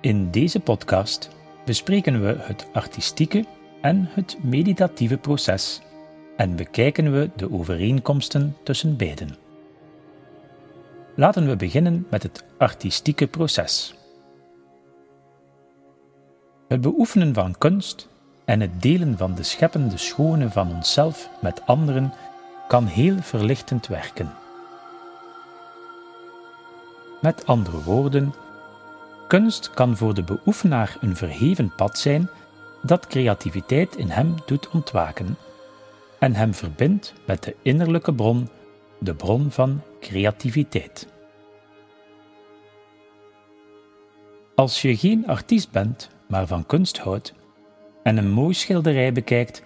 In deze podcast bespreken we het artistieke en het meditatieve proces en bekijken we de overeenkomsten tussen beiden. Laten we beginnen met het artistieke proces. Het beoefenen van kunst en het delen van de scheppende schone van onszelf met anderen kan heel verlichtend werken. Met andere woorden, kunst kan voor de beoefenaar een verheven pad zijn dat creativiteit in hem doet ontwaken en hem verbindt met de innerlijke bron, de bron van creativiteit. Als je geen artiest bent, maar van kunst houdt en een mooi schilderij bekijkt,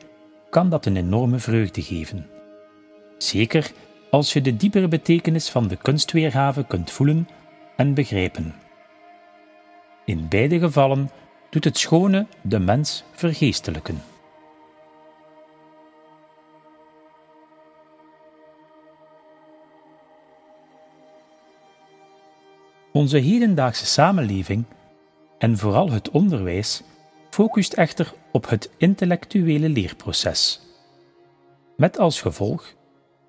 kan dat een enorme vreugde geven. Zeker als je de diepere betekenis van de kunstweergave kunt voelen en begrijpen. In beide gevallen doet het schone de mens vergeestelijken. Onze hedendaagse samenleving en vooral het onderwijs focust echter op het intellectuele leerproces. Met als gevolg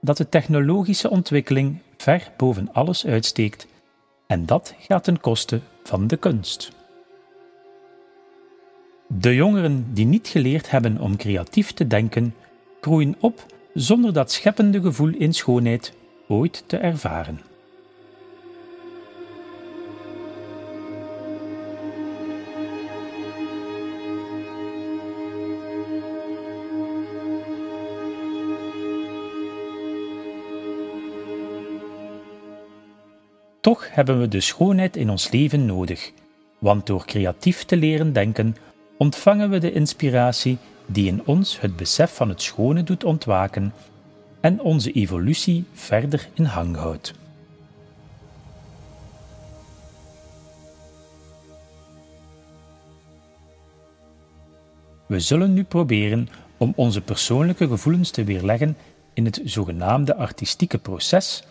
dat de technologische ontwikkeling ver boven alles uitsteekt en dat gaat ten koste van de kunst. De jongeren die niet geleerd hebben om creatief te denken, groeien op zonder dat scheppende gevoel in schoonheid ooit te ervaren. Toch hebben we de schoonheid in ons leven nodig, want door creatief te leren denken ontvangen we de inspiratie die in ons het besef van het schone doet ontwaken en onze evolutie verder in hang houdt. We zullen nu proberen om onze persoonlijke gevoelens te weerleggen in het zogenaamde artistieke proces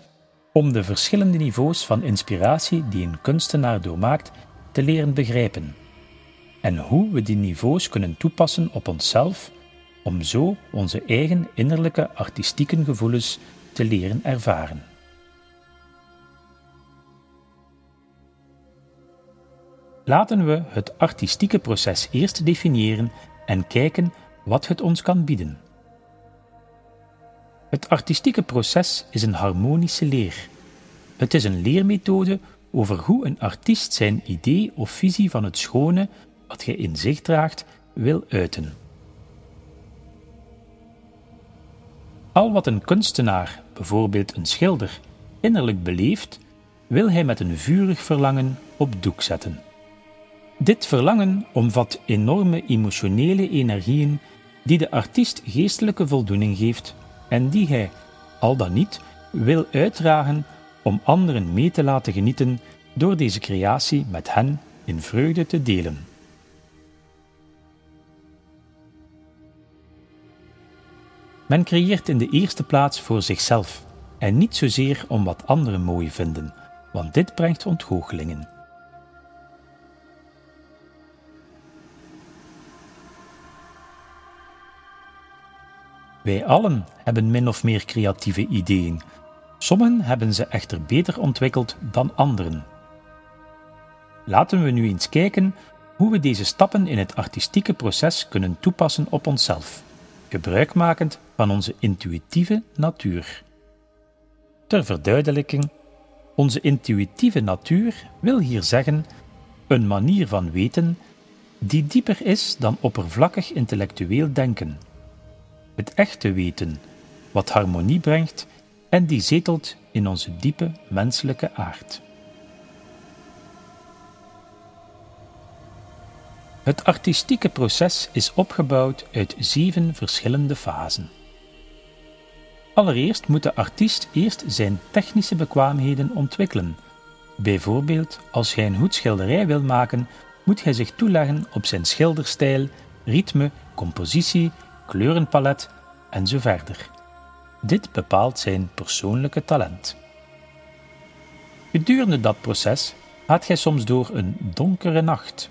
om de verschillende niveaus van inspiratie die een kunstenaar doormaakt te leren begrijpen en hoe we die niveaus kunnen toepassen op onszelf om zo onze eigen innerlijke artistieke gevoelens te leren ervaren. Laten we het artistieke proces eerst definiëren en kijken wat het ons kan bieden. Het artistieke proces is een harmonische leer. Het is een leermethode over hoe een artiest zijn idee of visie van het schone, wat hij in zich draagt, wil uiten. Al wat een kunstenaar, bijvoorbeeld een schilder, innerlijk beleeft, wil hij met een vurig verlangen op doek zetten. Dit verlangen omvat enorme emotionele energieën die de artiest geestelijke voldoening geeft en die hij, al dan niet, wil uitdragen om anderen mee te laten genieten door deze creatie met hen in vreugde te delen. Men creëert in de eerste plaats voor zichzelf en niet zozeer om wat anderen mooi vinden, want dit brengt ontgoochelingen. Wij allen hebben min of meer creatieve ideeën. Sommigen hebben ze echter beter ontwikkeld dan anderen. Laten we nu eens kijken hoe we deze stappen in het artistieke proces kunnen toepassen op onszelf, gebruikmakend van onze intuïtieve natuur. Ter verduidelijking, onze intuïtieve natuur wil hier zeggen een manier van weten die dieper is dan oppervlakkig intellectueel denken het echte weten, wat harmonie brengt en die zetelt in onze diepe menselijke aard. Het artistieke proces is opgebouwd uit zeven verschillende fasen. Allereerst moet de artiest eerst zijn technische bekwaamheden ontwikkelen. Bijvoorbeeld, als hij een goed schilderij wil maken, moet hij zich toeleggen op zijn schilderstijl, ritme, compositie kleurenpalet en zo verder. Dit bepaalt zijn persoonlijke talent. Gedurende dat proces gaat gij soms door een donkere nacht,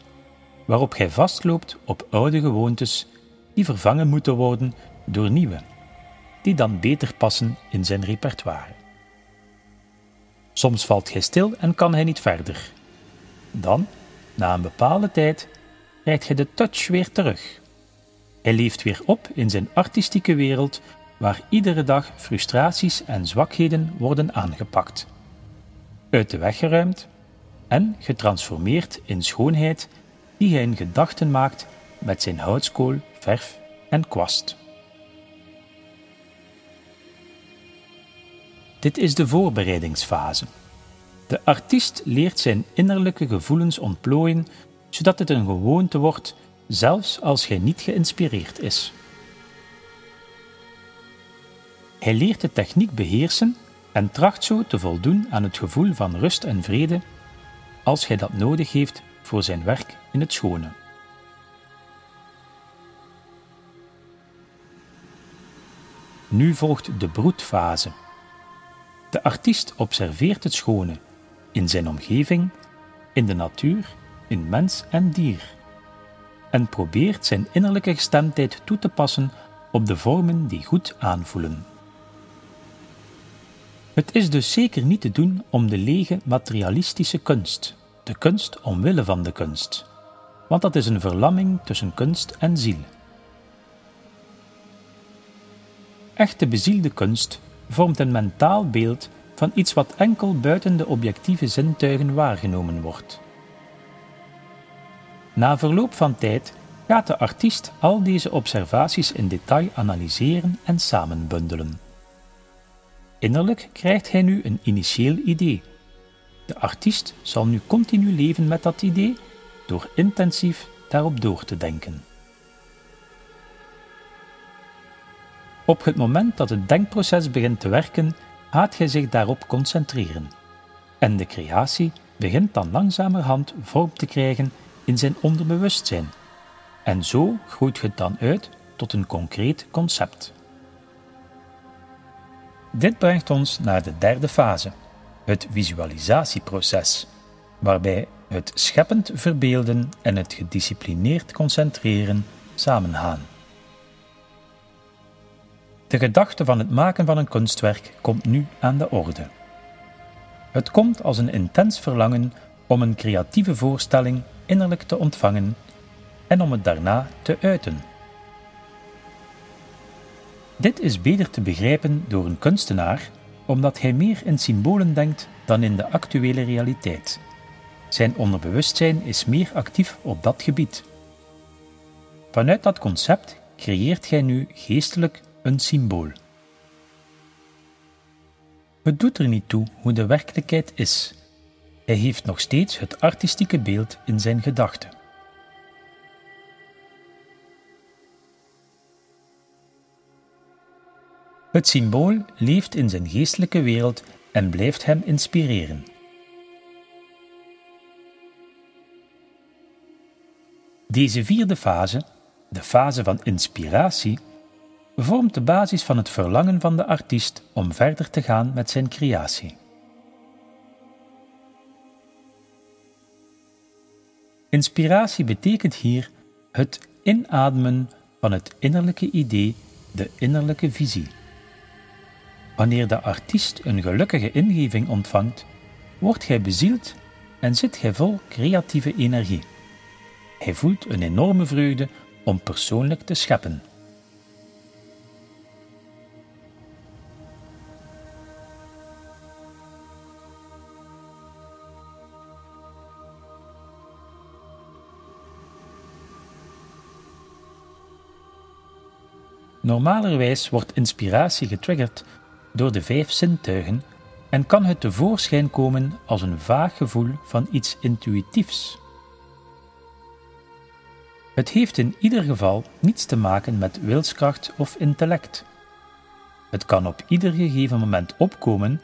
waarop gij vastloopt op oude gewoontes die vervangen moeten worden door nieuwe, die dan beter passen in zijn repertoire. Soms valt gij stil en kan hij niet verder. Dan, na een bepaalde tijd, krijgt gij de touch weer terug. Hij leeft weer op in zijn artistieke wereld, waar iedere dag frustraties en zwakheden worden aangepakt, uit de weg geruimd en getransformeerd in schoonheid die hij in gedachten maakt met zijn houtskool, verf en kwast. Dit is de voorbereidingsfase. De artiest leert zijn innerlijke gevoelens ontplooien, zodat het een gewoonte wordt, zelfs als hij niet geïnspireerd is. Hij leert de techniek beheersen en tracht zo te voldoen aan het gevoel van rust en vrede als hij dat nodig heeft voor zijn werk in het schone. Nu volgt de broedfase. De artiest observeert het schone in zijn omgeving, in de natuur, in mens en dier en probeert zijn innerlijke gestemdheid toe te passen op de vormen die goed aanvoelen. Het is dus zeker niet te doen om de lege materialistische kunst, de kunst omwille van de kunst, want dat is een verlamming tussen kunst en ziel. Echte bezielde kunst vormt een mentaal beeld van iets wat enkel buiten de objectieve zintuigen waargenomen wordt. Na verloop van tijd gaat de artiest al deze observaties in detail analyseren en samenbundelen. Innerlijk krijgt hij nu een initieel idee. De artiest zal nu continu leven met dat idee door intensief daarop door te denken. Op het moment dat het denkproces begint te werken, gaat hij zich daarop concentreren. En de creatie begint dan langzamerhand vorm te krijgen in zijn onderbewustzijn. En zo groeit het dan uit tot een concreet concept. Dit brengt ons naar de derde fase, het visualisatieproces, waarbij het scheppend verbeelden en het gedisciplineerd concentreren samengaan. De gedachte van het maken van een kunstwerk komt nu aan de orde. Het komt als een intens verlangen om een creatieve voorstelling innerlijk te ontvangen en om het daarna te uiten. Dit is beter te begrijpen door een kunstenaar omdat hij meer in symbolen denkt dan in de actuele realiteit. Zijn onderbewustzijn is meer actief op dat gebied. Vanuit dat concept creëert hij nu geestelijk een symbool. Het doet er niet toe hoe de werkelijkheid is. Hij heeft nog steeds het artistieke beeld in zijn gedachten. Het symbool leeft in zijn geestelijke wereld en blijft hem inspireren. Deze vierde fase, de fase van inspiratie, vormt de basis van het verlangen van de artiest om verder te gaan met zijn creatie. Inspiratie betekent hier het inademen van het innerlijke idee, de innerlijke visie. Wanneer de artiest een gelukkige ingeving ontvangt, wordt hij bezield en zit hij vol creatieve energie. Hij voelt een enorme vreugde om persoonlijk te scheppen. Normalerwijs wordt inspiratie getriggerd door de vijf zintuigen en kan het tevoorschijn komen als een vaag gevoel van iets intuïtiefs. Het heeft in ieder geval niets te maken met wilskracht of intellect. Het kan op ieder gegeven moment opkomen,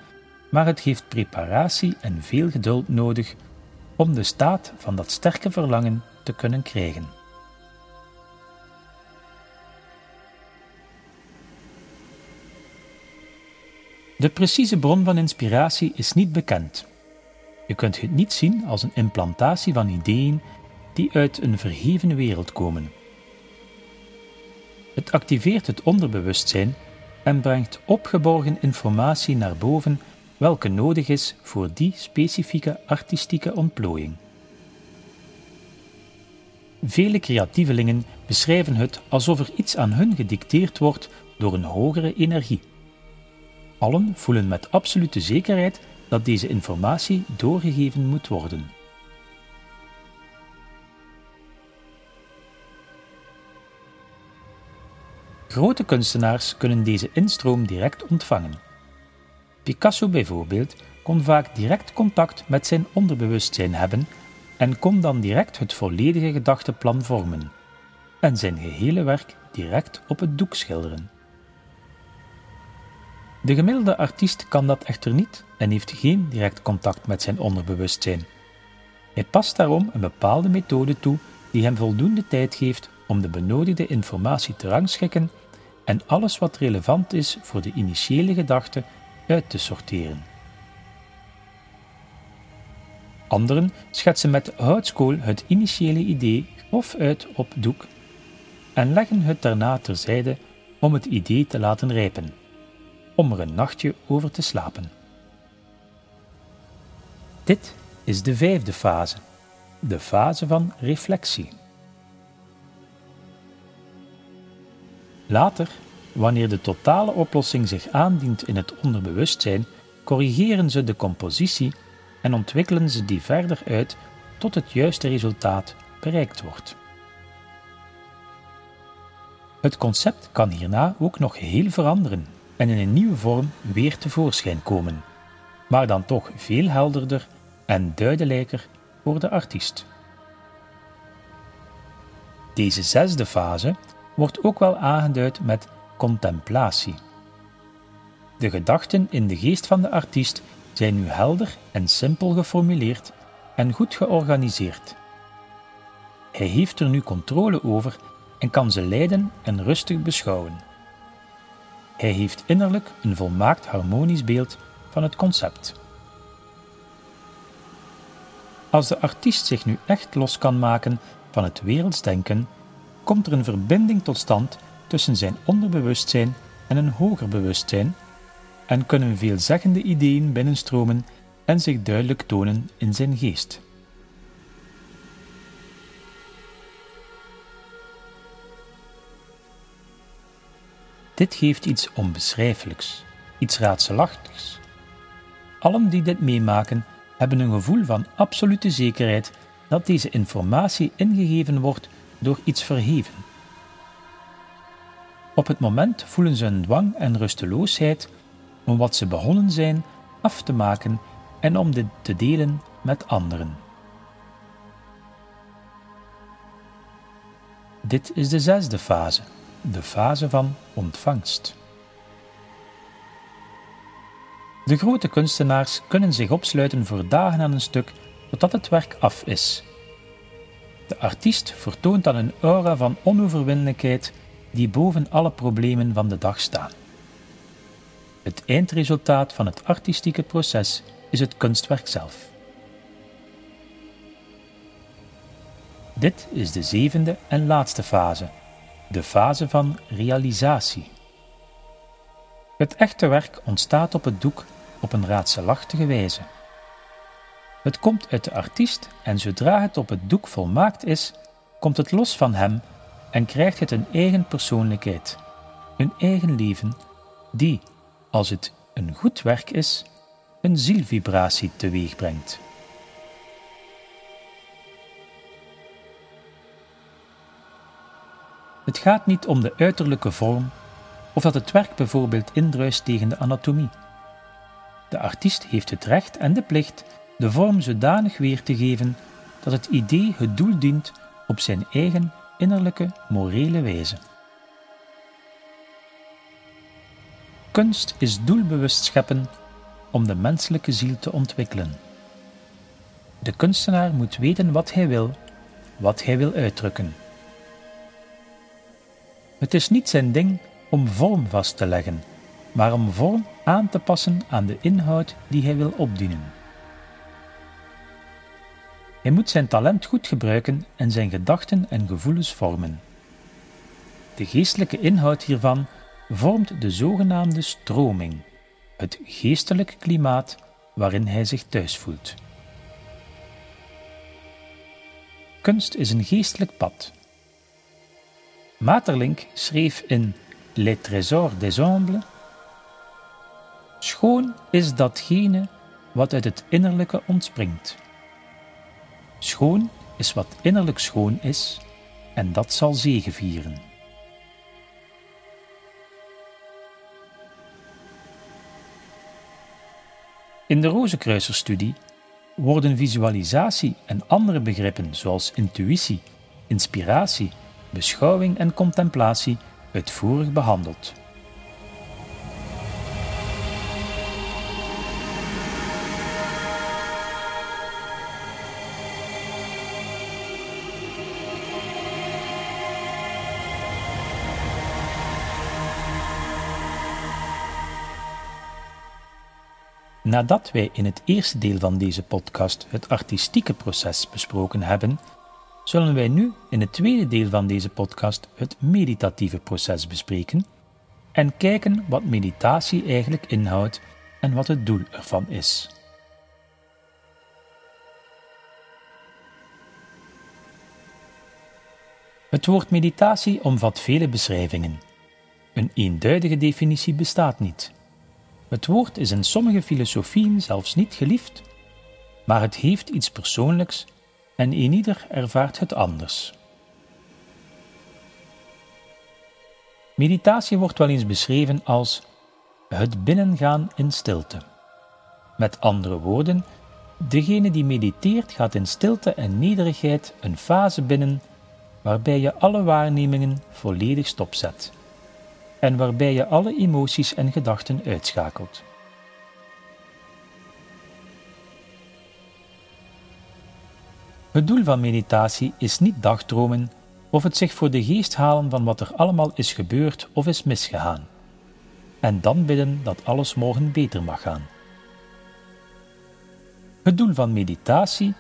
maar het heeft preparatie en veel geduld nodig om de staat van dat sterke verlangen te kunnen krijgen. De precieze bron van inspiratie is niet bekend. Je kunt het niet zien als een implantatie van ideeën die uit een verheven wereld komen. Het activeert het onderbewustzijn en brengt opgeborgen informatie naar boven welke nodig is voor die specifieke artistieke ontplooiing. Vele creatievelingen beschrijven het alsof er iets aan hun gedicteerd wordt door een hogere energie. Allen voelen met absolute zekerheid dat deze informatie doorgegeven moet worden. Grote kunstenaars kunnen deze instroom direct ontvangen. Picasso bijvoorbeeld kon vaak direct contact met zijn onderbewustzijn hebben en kon dan direct het volledige gedachteplan vormen en zijn gehele werk direct op het doek schilderen. De gemiddelde artiest kan dat echter niet en heeft geen direct contact met zijn onderbewustzijn. Hij past daarom een bepaalde methode toe die hem voldoende tijd geeft om de benodigde informatie te rangschikken en alles wat relevant is voor de initiële gedachte uit te sorteren. Anderen schetsen met houtskool het initiële idee grof uit op doek en leggen het daarna terzijde om het idee te laten rijpen, om er een nachtje over te slapen. Dit is de vijfde fase, de fase van reflectie. Later, wanneer de totale oplossing zich aandient in het onderbewustzijn, corrigeren ze de compositie en ontwikkelen ze die verder uit tot het juiste resultaat bereikt wordt. Het concept kan hierna ook nog heel veranderen en in een nieuwe vorm weer tevoorschijn komen, maar dan toch veel helderder en duidelijker voor de artiest. Deze zesde fase wordt ook wel aangeduid met contemplatie. De gedachten in de geest van de artiest zijn nu helder en simpel geformuleerd en goed georganiseerd. Hij heeft er nu controle over en kan ze leiden en rustig beschouwen. Hij heeft innerlijk een volmaakt harmonisch beeld van het concept. Als de artiest zich nu echt los kan maken van het wereldsdenken, komt er een verbinding tot stand tussen zijn onderbewustzijn en een hoger bewustzijn en kunnen veelzeggende ideeën binnenstromen en zich duidelijk tonen in zijn geest. Dit geeft iets onbeschrijfelijks, iets raadselachtigs. Allen die dit meemaken, hebben een gevoel van absolute zekerheid dat deze informatie ingegeven wordt door iets verheven. Op het moment voelen ze een dwang en rusteloosheid om wat ze begonnen zijn af te maken en om dit te delen met anderen. Dit is de zesde fase, de fase van ontvangst. De grote kunstenaars kunnen zich opsluiten voor dagen aan een stuk totdat het werk af is. De artiest vertoont dan een aura van onoverwinnelijkheid die boven alle problemen van de dag staan. Het eindresultaat van het artistieke proces is het kunstwerk zelf. Dit is de zevende en laatste fase, de fase van realisatie. Het echte werk ontstaat op het doek op een raadselachtige wijze. Het komt uit de artiest en zodra het op het doek volmaakt is, komt het los van hem en krijgt het een eigen persoonlijkheid, een eigen leven, die, als het een goed werk is, een zielvibratie teweegbrengt. Het gaat niet om de uiterlijke vorm of dat het werk bijvoorbeeld indruist tegen de anatomie. De artiest heeft het recht en de plicht de vorm zodanig weer te geven dat het idee het doel dient op zijn eigen innerlijke morele wijze. Kunst is doelbewust scheppen om de menselijke ziel te ontwikkelen. De kunstenaar moet weten wat hij wil, wat hij wil uitdrukken. Het is niet zijn ding om vorm vast te leggen, maar om vorm aan te passen aan de inhoud die hij wil opdienen. Hij moet zijn talent goed gebruiken en zijn gedachten en gevoelens vormen. De geestelijke inhoud hiervan vormt de zogenaamde stroming, het geestelijk klimaat waarin hij zich thuis voelt. Kunst is een geestelijk pad. Materlink schreef in Les Trésors des Humbles: Schoon is datgene wat uit het innerlijke ontspringt. Schoon is wat innerlijk schoon is, en dat zal zegevieren. In de Rozenkruiserstudie worden visualisatie en andere begrippen zoals intuïtie, inspiratie, beschouwing en contemplatie uitvoerig behandeld. Nadat wij in het eerste deel van deze podcast het artistieke proces besproken hebben, zullen wij nu in het tweede deel van deze podcast het meditatieve proces bespreken en kijken wat meditatie eigenlijk inhoudt en wat het doel ervan is. Het woord meditatie omvat vele beschrijvingen. Een eenduidige definitie bestaat niet. Het woord is in sommige filosofieën zelfs niet geliefd, maar het heeft iets persoonlijks en ieder ervaart het anders. Meditatie wordt wel eens beschreven als het binnengaan in stilte. Met andere woorden, degene die mediteert gaat in stilte en nederigheid een fase binnen waarbij je alle waarnemingen volledig stopzet en waarbij je alle emoties en gedachten uitschakelt. Het doel van meditatie is niet dagdromen of het zich voor de geest halen van wat er allemaal is gebeurd of is misgegaan, en dan bidden dat alles morgen beter mag gaan. Het doel van meditatie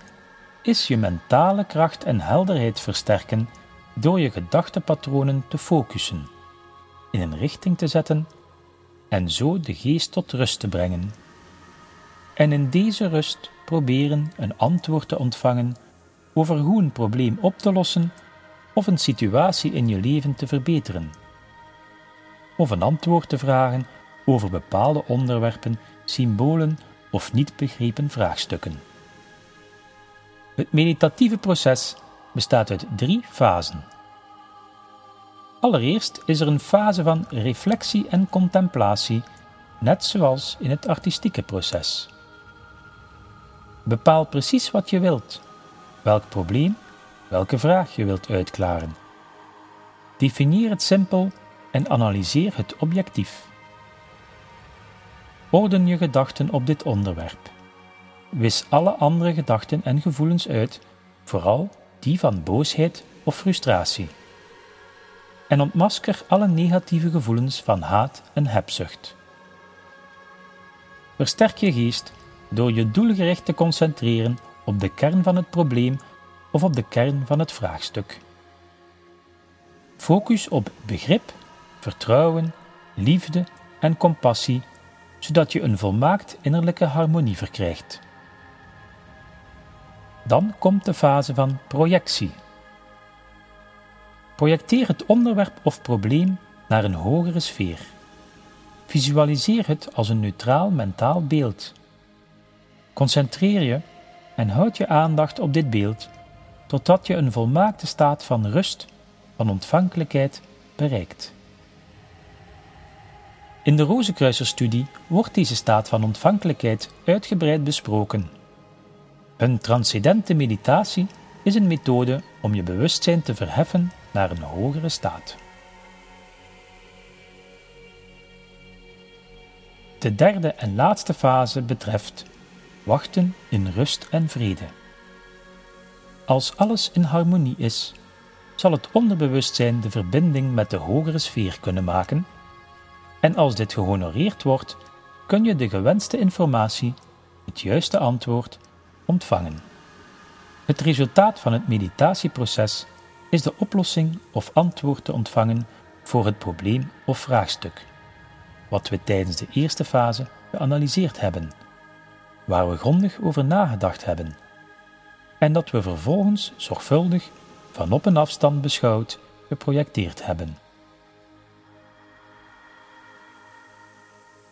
is je mentale kracht en helderheid versterken door je gedachtepatronen te focussen in een richting te zetten en zo de geest tot rust te brengen. En in deze rust proberen een antwoord te ontvangen over hoe een probleem op te lossen of een situatie in je leven te verbeteren. Of een antwoord te vragen over bepaalde onderwerpen, symbolen of niet begrepen vraagstukken. Het meditatieve proces bestaat uit drie fasen. Allereerst is er een fase van reflectie en contemplatie, net zoals in het artistieke proces. Bepaal precies wat je wilt, welk probleem, welke vraag je wilt uitklaren. Definieer het simpel en analyseer het objectief. Orden je gedachten op dit onderwerp. Wis alle andere gedachten en gevoelens uit, vooral die van boosheid of frustratie en ontmasker alle negatieve gevoelens van haat en hebzucht. Versterk je geest door je doelgericht te concentreren op de kern van het probleem of op de kern van het vraagstuk. Focus op begrip, vertrouwen, liefde en compassie, zodat je een volmaakt innerlijke harmonie verkrijgt. Dan komt de fase van projectie Projecteer het onderwerp of probleem naar een hogere sfeer. Visualiseer het als een neutraal mentaal beeld. Concentreer je en houd je aandacht op dit beeld totdat je een volmaakte staat van rust, van ontvankelijkheid bereikt. In de Rozenkruiserstudie wordt deze staat van ontvankelijkheid uitgebreid besproken. Een transcendente meditatie is een methode om je bewustzijn te verheffen naar een hogere staat. De derde en laatste fase betreft wachten in rust en vrede. Als alles in harmonie is, zal het onderbewustzijn de verbinding met de hogere sfeer kunnen maken, en als dit gehonoreerd wordt, kun je de gewenste informatie, het juiste antwoord, ontvangen. Het resultaat van het meditatieproces is de oplossing of antwoord te ontvangen voor het probleem of vraagstuk, wat we tijdens de eerste fase geanalyseerd hebben, waar we grondig over nagedacht hebben, en dat we vervolgens zorgvuldig van op een afstand beschouwd geprojecteerd hebben.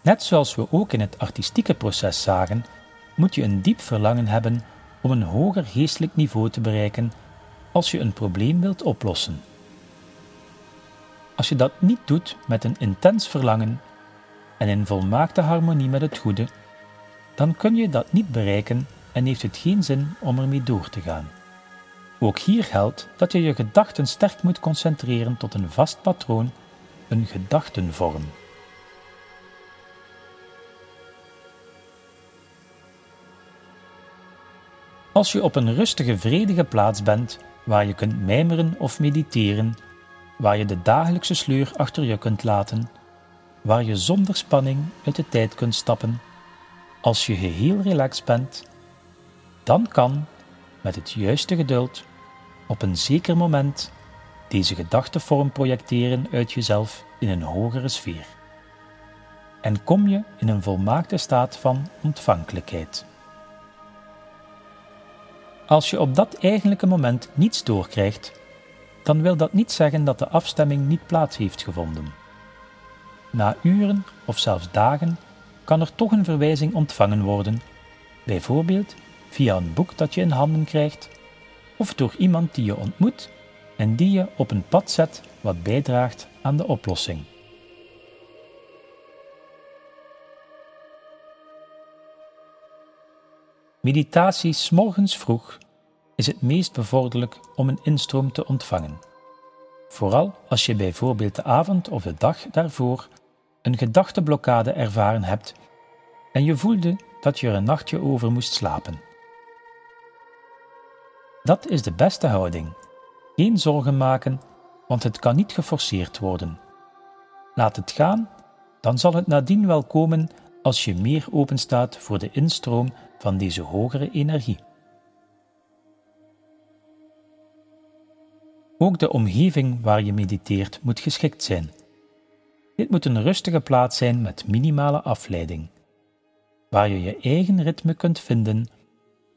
Net zoals we ook in het artistieke proces zagen, moet je een diep verlangen hebben om een hoger geestelijk niveau te bereiken als je een probleem wilt oplossen. Als je dat niet doet met een intens verlangen en in volmaakte harmonie met het goede, dan kun je dat niet bereiken en heeft het geen zin om ermee door te gaan. Ook hier geldt dat je je gedachten sterk moet concentreren tot een vast patroon, een gedachtenvorm. Als je op een rustige, vredige plaats bent, waar je kunt mijmeren of mediteren, waar je de dagelijkse sleur achter je kunt laten, waar je zonder spanning uit de tijd kunt stappen, als je geheel relaxed bent, dan kan, met het juiste geduld, op een zeker moment deze gedachtevorm projecteren uit jezelf in een hogere sfeer. En kom je in een volmaakte staat van ontvankelijkheid. Als je op dat eigenlijke moment niets doorkrijgt, dan wil dat niet zeggen dat de afstemming niet plaats heeft gevonden. Na uren of zelfs dagen kan er toch een verwijzing ontvangen worden, bijvoorbeeld via een boek dat je in handen krijgt, of door iemand die je ontmoet en die je op een pad zet wat bijdraagt aan de oplossing. Meditatie morgens vroeg is het meest bevorderlijk om een instroom te ontvangen. Vooral als je bijvoorbeeld de avond of de dag daarvoor een gedachteblokkade ervaren hebt en je voelde dat je er een nachtje over moest slapen. Dat is de beste houding. Geen zorgen maken, want het kan niet geforceerd worden. Laat het gaan, dan zal het nadien wel komen als je meer openstaat voor de instroom van deze hogere energie. Ook de omgeving waar je mediteert moet geschikt zijn. Dit moet een rustige plaats zijn met minimale afleiding, waar je je eigen ritme kunt vinden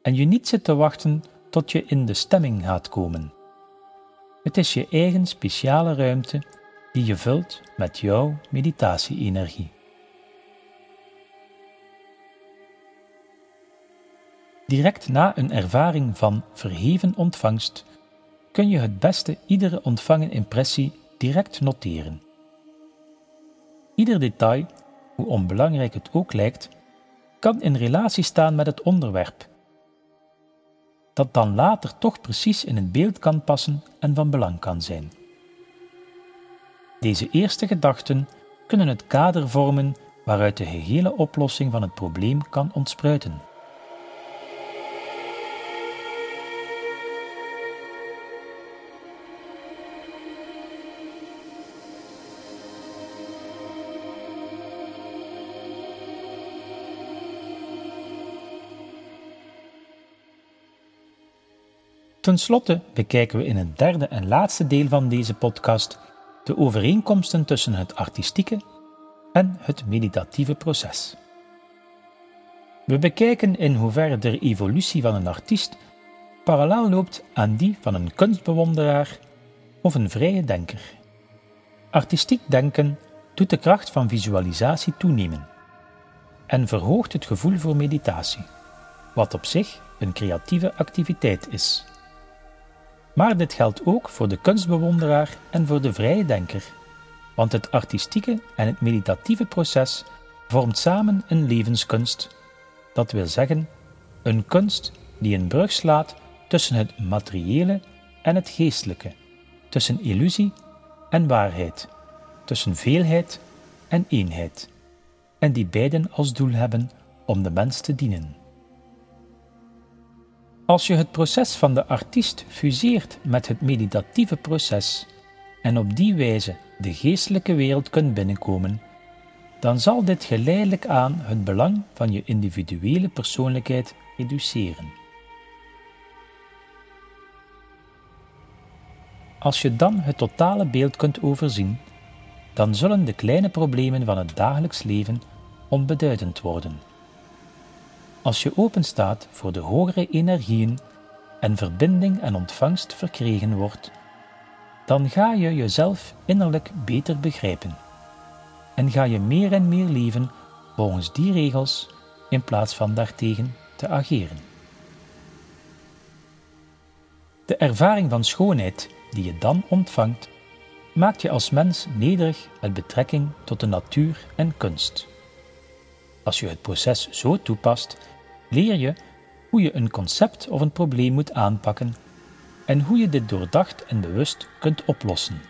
en je niet zit te wachten tot je in de stemming gaat komen. Het is je eigen speciale ruimte die je vult met jouw meditatie-energie. Direct na een ervaring van verheven ontvangst kun je het beste iedere ontvangen impressie direct noteren. Ieder detail, hoe onbelangrijk het ook lijkt, kan in relatie staan met het onderwerp, dat dan later toch precies in het beeld kan passen en van belang kan zijn. Deze eerste gedachten kunnen het kader vormen waaruit de gehele oplossing van het probleem kan ontspruiten. Ten slotte bekijken we in het derde en laatste deel van deze podcast de overeenkomsten tussen het artistieke en het meditatieve proces. We bekijken in hoeverre de evolutie van een artiest parallel loopt aan die van een kunstbewonderaar of een vrije denker. Artistiek denken doet de kracht van visualisatie toenemen en verhoogt het gevoel voor meditatie, wat op zich een creatieve activiteit is. Maar dit geldt ook voor de kunstbewonderaar en voor de vrije denker, want het artistieke en het meditatieve proces vormt samen een levenskunst. Dat wil zeggen, een kunst die een brug slaat tussen het materiële en het geestelijke, tussen illusie en waarheid, tussen veelheid en eenheid, en die beiden als doel hebben om de mens te dienen. Als je het proces van de artiest fuseert met het meditatieve proces en op die wijze de geestelijke wereld kunt binnenkomen, dan zal dit geleidelijk aan het belang van je individuele persoonlijkheid reduceren. Als je dan het totale beeld kunt overzien, dan zullen de kleine problemen van het dagelijks leven onbeduidend worden. Als je openstaat voor de hogere energieën en verbinding en ontvangst verkregen wordt, dan ga je jezelf innerlijk beter begrijpen en ga je meer en meer leven volgens die regels in plaats van daartegen te ageren. De ervaring van schoonheid die je dan ontvangt, maakt je als mens nederig met betrekking tot de natuur en kunst. Als je het proces zo toepast, leer je hoe je een concept of een probleem moet aanpakken en hoe je dit doordacht en bewust kunt oplossen.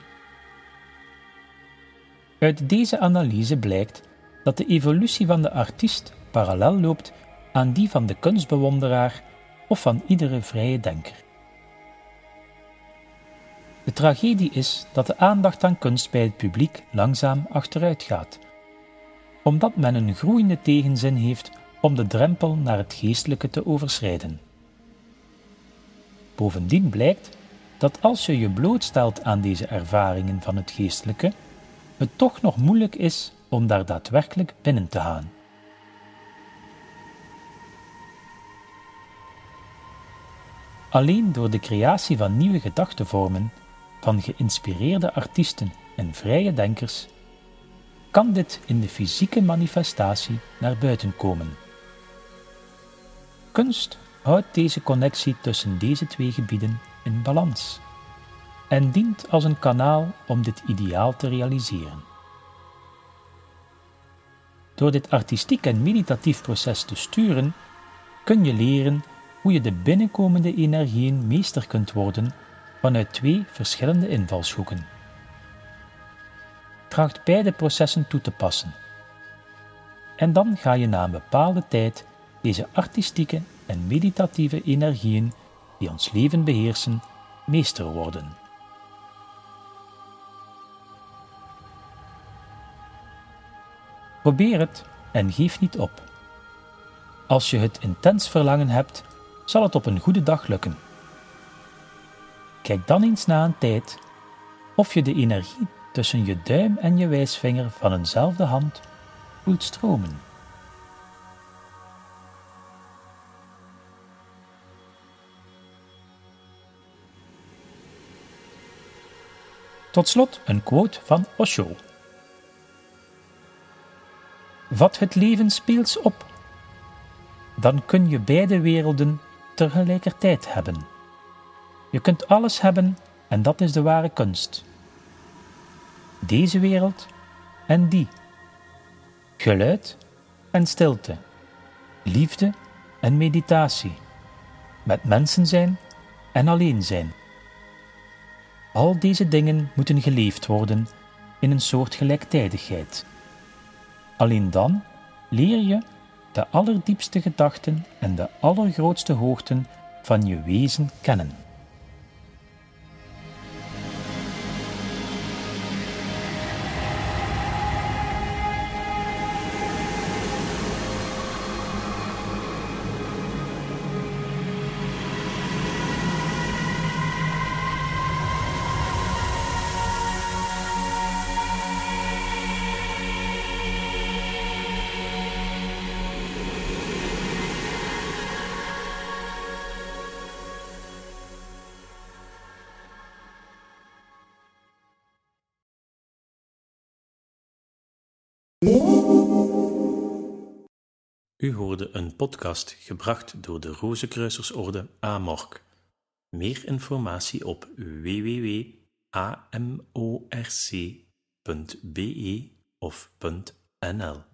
Uit deze analyse blijkt dat de evolutie van de artiest parallel loopt aan die van de kunstbewonderaar of van iedere vrije denker. De tragedie is dat de aandacht aan kunst bij het publiek langzaam achteruit gaat, omdat men een groeiende tegenzin heeft om de drempel naar het geestelijke te overschrijden. Bovendien blijkt dat als je je blootstelt aan deze ervaringen van het geestelijke, het toch nog moeilijk is om daar daadwerkelijk binnen te gaan. Alleen door de creatie van nieuwe gedachtenvormen, van geïnspireerde artiesten en vrije denkers, kan dit in de fysieke manifestatie naar buiten komen. Kunst houdt deze connectie tussen deze twee gebieden in balans en dient als een kanaal om dit ideaal te realiseren. Door dit artistiek en meditatief proces te sturen, kun je leren hoe je de binnenkomende energieën meester kunt worden vanuit twee verschillende invalshoeken. Tracht beide processen toe te passen. En dan ga je na een bepaalde tijd deze artistieke en meditatieve energieën die ons leven beheersen, meester worden. Probeer het en geef niet op. Als je het intens verlangen hebt, zal het op een goede dag lukken. Kijk dan eens na een tijd of je de energie tussen je duim en je wijsvinger van eenzelfde hand voelt stromen. Tot slot een quote van Osho. Vat het leven speels op, dan kun je beide werelden tegelijkertijd hebben. Je kunt alles hebben en dat is de ware kunst. Deze wereld en die. Geluid en stilte. Liefde en meditatie. Met mensen zijn en alleen zijn. Al deze dingen moeten geleefd worden in een soort gelijktijdigheid. Alleen dan leer je de allerdiepste gedachten en de allergrootste hoogten van je wezen kennen. Podcast gebracht door de Rozenkruisersorde Amork. Meer informatie op www.amorc.be of .nl